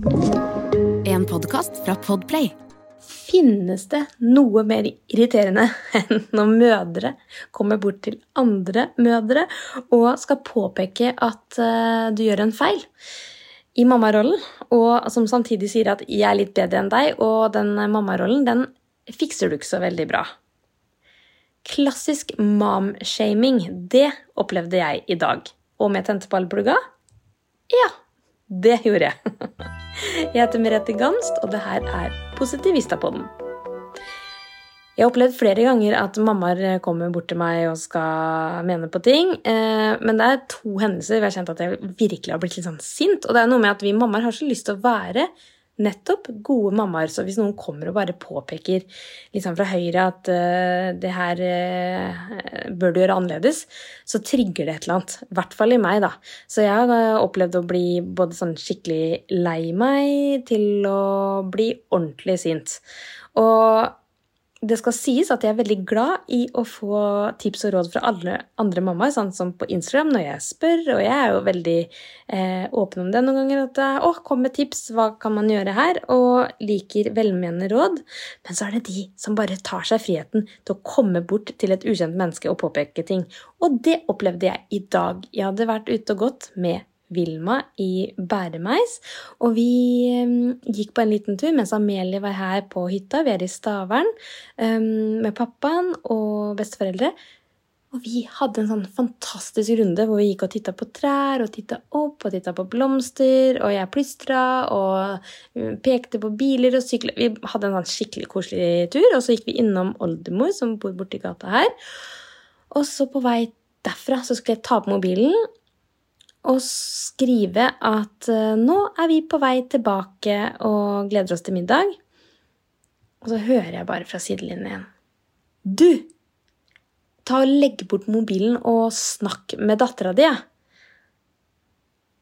En podkast fra Podplay. Finnes det noe mer irriterende enn når mødre kommer bort til andre mødre og skal påpeke at uh, du gjør en feil i mammarollen, og som samtidig sier at 'jeg er litt bedre enn deg', og den mammarollen, den fikser du ikke så veldig bra. Klassisk mom-shaming, det opplevde jeg i dag. Og med tente på albuga? Ja, det gjorde jeg. Jeg heter Merete Ganst, og det her er Positivistapodden. Jeg har opplevd flere ganger at mammaer kommer bort til meg og skal mene på ting. Eh, men det er to hendelser hvor jeg har kjent at jeg virkelig har blitt litt sånn sint. Og det er noe med at vi mammaer har så lyst til å være nettopp gode mammaer. Så hvis noen kommer og bare påpeker liksom fra høyre at uh, det her uh, bør du gjøre annerledes, så trigger det et eller annet. I hvert fall i meg, da. Så jeg har uh, opplevd å bli både sånn skikkelig lei meg til å bli ordentlig sint. Og det skal sies at jeg er veldig glad i å få tips og råd fra alle andre mammaer, sånn som på Instagram når jeg spør, og jeg er jo veldig eh, åpen om det noen ganger. At eh, 'Å, kom med tips, hva kan man gjøre her?' og liker velmenende råd. Men så er det de som bare tar seg friheten til å komme bort til et ukjent menneske og påpeke ting. Og det opplevde jeg i dag. Jeg hadde vært ute og gått med Vilma i Bæremeis. Og vi um, gikk på en liten tur mens Amelie var her på hytta. Vi er i Stavern um, med pappaen og besteforeldre. Og vi hadde en sånn fantastisk runde hvor vi gikk og titta på trær og titta opp og titta på blomster, og jeg plystra og pekte på biler og sykler. Vi hadde en sånn skikkelig koselig tur, og så gikk vi innom oldemor, som bor borti gata her. Og så på vei derfra så skulle jeg ta på mobilen, og skrive at uh, nå er vi på vei tilbake og gleder oss til middag. Og så hører jeg bare fra sidelinjen igjen. Du! Ta og Legg bort mobilen og snakk med dattera di.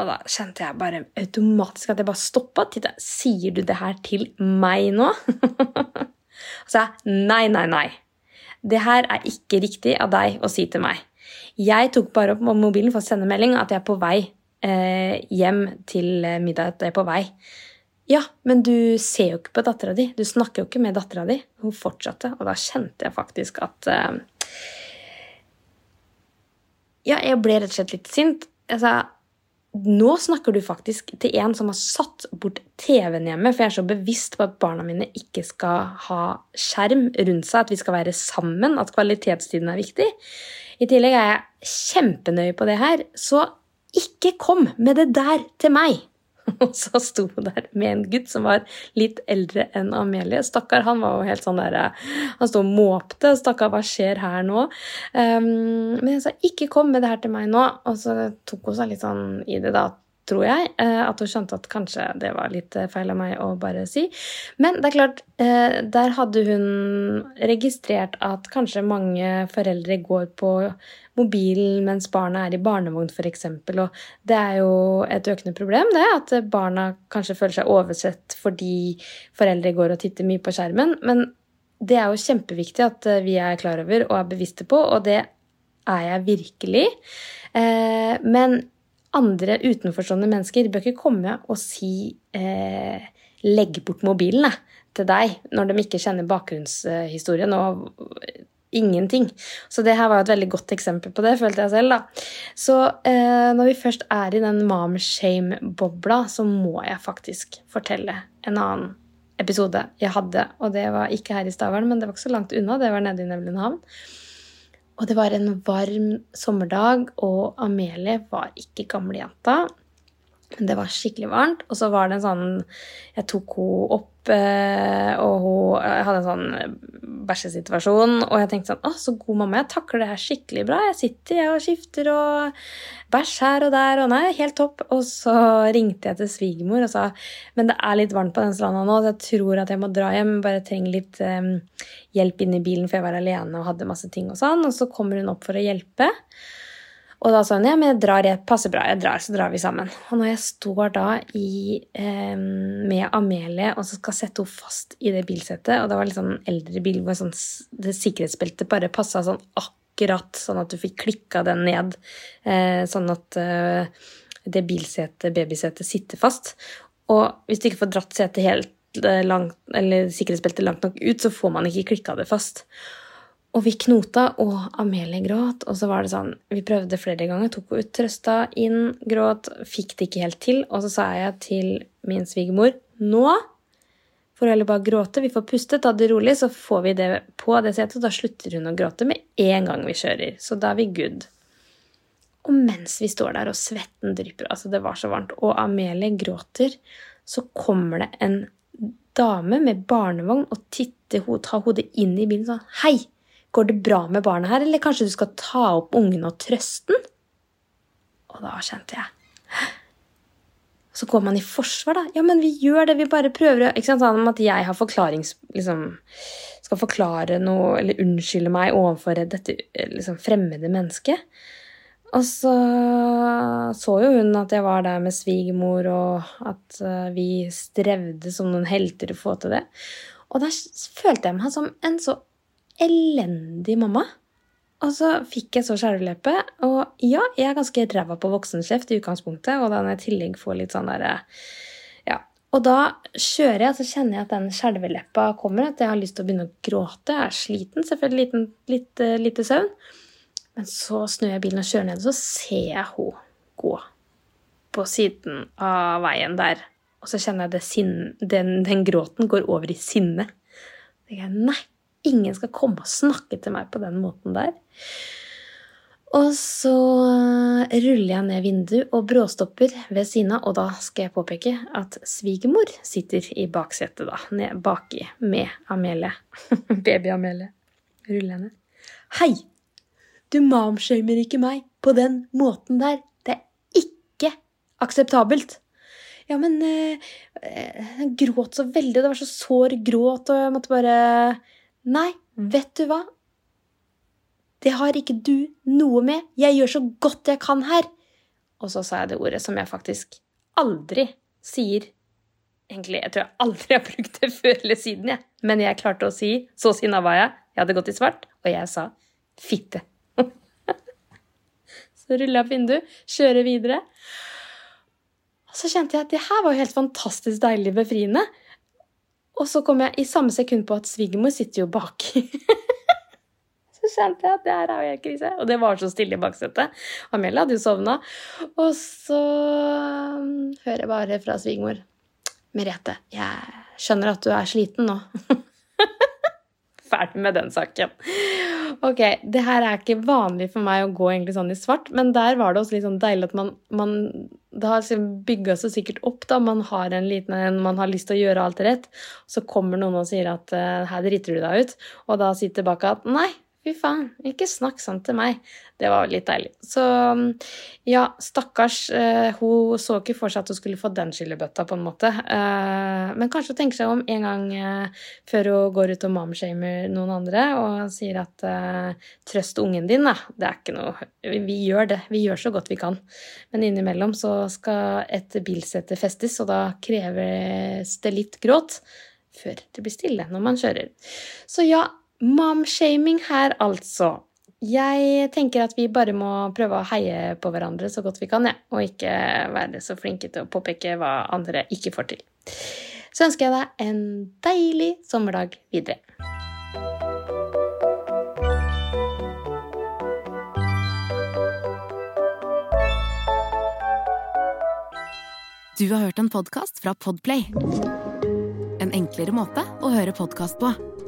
Og da kjente jeg bare automatisk at jeg bare stoppa. Sier du det her til meg nå? og så sa jeg nei, nei, nei. Det her er ikke riktig av deg å si til meg. Jeg tok bare opp mobilen for å sende melding at jeg er på vei eh, hjem til middag. At jeg er på vei. Ja, men du ser jo ikke på dattera di. Du snakker jo ikke med dattera di. Hun fortsatte, og da kjente jeg faktisk at eh, Ja, jeg ble rett og slett litt sint. Jeg sa nå snakker du faktisk til en som har satt bort TV-en hjemme, for jeg er så bevisst på at barna mine ikke skal ha skjerm rundt seg, at vi skal være sammen, at kvalitetstiden er viktig. I tillegg er jeg kjempenøye på det her, så ikke kom med det der til meg! Og så sto hun der med en gutt som var litt eldre enn Amelie. Stakkar, han var jo helt sånn der Han sto og måpte. Stakkar, hva skjer her nå? Um, men jeg sa ikke kom med det her til meg nå. Og så tok hun seg litt sånn i det, da tror jeg. Eh, at hun skjønte at kanskje det var litt eh, feil av meg å bare si. Men det er klart, eh, der hadde hun registrert at kanskje mange foreldre går på mobilen mens barna er i barnevogn, f.eks. Og det er jo et økende problem, det, at barna kanskje føler seg oversett fordi foreldre går og titter mye på skjermen. Men det er jo kjempeviktig at vi er klar over og er bevisste på, og det er jeg virkelig. Men andre utenforstående mennesker bør ikke komme og si eh, 'legg bort mobilen' til deg når de ikke kjenner bakgrunnshistorien og ingenting. Så det her var et veldig godt eksempel på det, følte jeg selv. da. Så eh, når vi først er i den mom shame-bobla, så må jeg faktisk fortelle en annen episode jeg hadde. Og det var ikke her i Stavern, men det var ikke så langt unna. Det var nede i Nevlundhavn. Og det var en varm sommerdag, og Amelie var ikke gamlejenta. Men det var skikkelig varmt. Og så var det en sånn Jeg tok henne opp Eh, og hun hadde en sånn bæsjesituasjon. Og jeg tenkte sånn Å, så god mamma. Jeg takler det her skikkelig bra. Jeg sitter jeg og skifter og bæsj her og der. Og nei, helt topp. Og så ringte jeg til svigermor og sa men det er litt varmt på den stranda nå, så jeg tror at jeg må dra hjem. Bare trenger litt um, hjelp inn i bilen, for jeg var alene og hadde masse ting og sånn. Og så kommer hun opp for å hjelpe. Og da sa hun ja, men jeg drar, jeg passer bra, jeg drar, så drar vi sammen. Og når jeg står da i, eh, med Amelie og så skal sette henne fast i det bilsettet, og det var litt sånn eldre bil hvor sånn, det sikkerhetsbeltet bare passa sånn akkurat, sånn at du fikk klikka den ned, eh, sånn at eh, det bilsetet, babysetet, sitter fast. Og hvis du ikke får dratt setet helt eh, langt, eller sikkerhetsbeltet langt nok ut, så får man ikke klikka det fast. Og vi knota, og Amelie gråt. Og så var det sånn Vi prøvde flere ganger, tok henne ut, trøsta inn, gråt. Fikk det ikke helt til. Og så sa jeg til min svigermor nå får hun heller bare gråte. Vi får puste, ta det rolig, så får vi det på det setet. Og da slutter hun å gråte med en gang vi kjører. Så da er vi good. Og mens vi står der og svetten drypper, altså det var så varmt, og Amelie gråter, så kommer det en dame med barnevogn og titter, tar hodet inn i bilen sånn Hei, går det bra med barnet her, eller kanskje du skal ta opp ungen og trøste den? Og da kjente jeg Så går man i forsvar, da. Ja, men vi gjør det, vi bare prøver Ikke sant, sånn at jeg har forklarings... Liksom, skal forklare noe eller unnskylde meg overfor dette liksom, fremmede mennesket. Og så så jo hun at jeg var der med svigermor, og at eh, vi strevde som noen helter å få til det. Og da følte jeg meg som en så elendig mamma. Og så fikk jeg så skjelvleppe. Og ja, jeg er ganske ræva på voksenkjeft i utgangspunktet, og da når jeg i tillegg får litt sånn derre Ja. Og da kjører jeg, og så kjenner jeg at den skjelveleppa kommer, at jeg har lyst til å begynne å gråte. Jeg er sliten, selvfølgelig liten, litt uh, lite søvn. Men så snur jeg bilen og kjører ned, og så ser jeg henne gå på siden av veien der. Og så kjenner jeg at den, den, gråten går over i sinne. Så jeg, Nei, ingen skal komme og snakke til meg på den måten der. Og så ruller jeg ned vinduet og bråstopper ved siden av, og da skal jeg påpeke at svigermor sitter i baksetet, da, ned baki med Amelie. Baby-Amelie. Ruller jeg ned. Hei! Du momshamer ikke meg på den måten der. Det er ikke akseptabelt. Ja, men eh, jeg gråt så veldig. Det var så sår gråt, og jeg måtte bare Nei, vet du hva? Det har ikke du noe med. Jeg gjør så godt jeg kan her. Og så sa jeg det ordet som jeg faktisk aldri sier. Egentlig, Jeg tror jeg aldri har brukt det før eller siden, jeg. Men jeg klarte å si Så sinna var jeg. Jeg hadde gått i svart, og jeg sa fitte. Så rulla jeg opp vinduet, kjører videre. Og så kjente jeg at det her var jo helt fantastisk deilig befriende. Og så kom jeg i samme sekund på at svigermor sitter jo baki. så kjente jeg at det her er jo helt krise. Og det var så stille i baksetet. Amelia hadde jo sovna. Og så um, hører jeg bare fra svigermor. Merete, jeg skjønner at du er sliten nå. Ferdig med den saken. Ok, det her er ikke vanlig for meg å gå egentlig sånn i svart, men der var det også litt sånn deilig at man, man Det har liksom bygga seg sikkert opp, da. Man har en liten en, man har lyst til å gjøre alt rett. Så kommer noen og sier at uh, her driter du deg ut, og da sitter tilbake at nei, Fy faen, ikke snakk sånn til meg. Det var litt deilig. Så ja, stakkars. Eh, hun så ikke for seg at hun skulle få den skyllebøtta, på en måte. Eh, men kanskje hun tenker seg om en gang eh, før hun går ut og momshamer noen andre og sier at trøst ungen din, da. Det er ikke noe Vi gjør det. Vi gjør så godt vi kan. Men innimellom så skal et bilsete festes, og da kreves det litt gråt før det blir stille når man kjører. Så ja, Momshaming her, altså. Jeg tenker at vi bare må prøve å heie på hverandre så godt vi kan, ja. og ikke være så flinke til å påpeke hva andre ikke får til. Så ønsker jeg deg en deilig sommerdag videre. Du har hørt en podkast fra Podplay. En enklere måte å høre podkast på.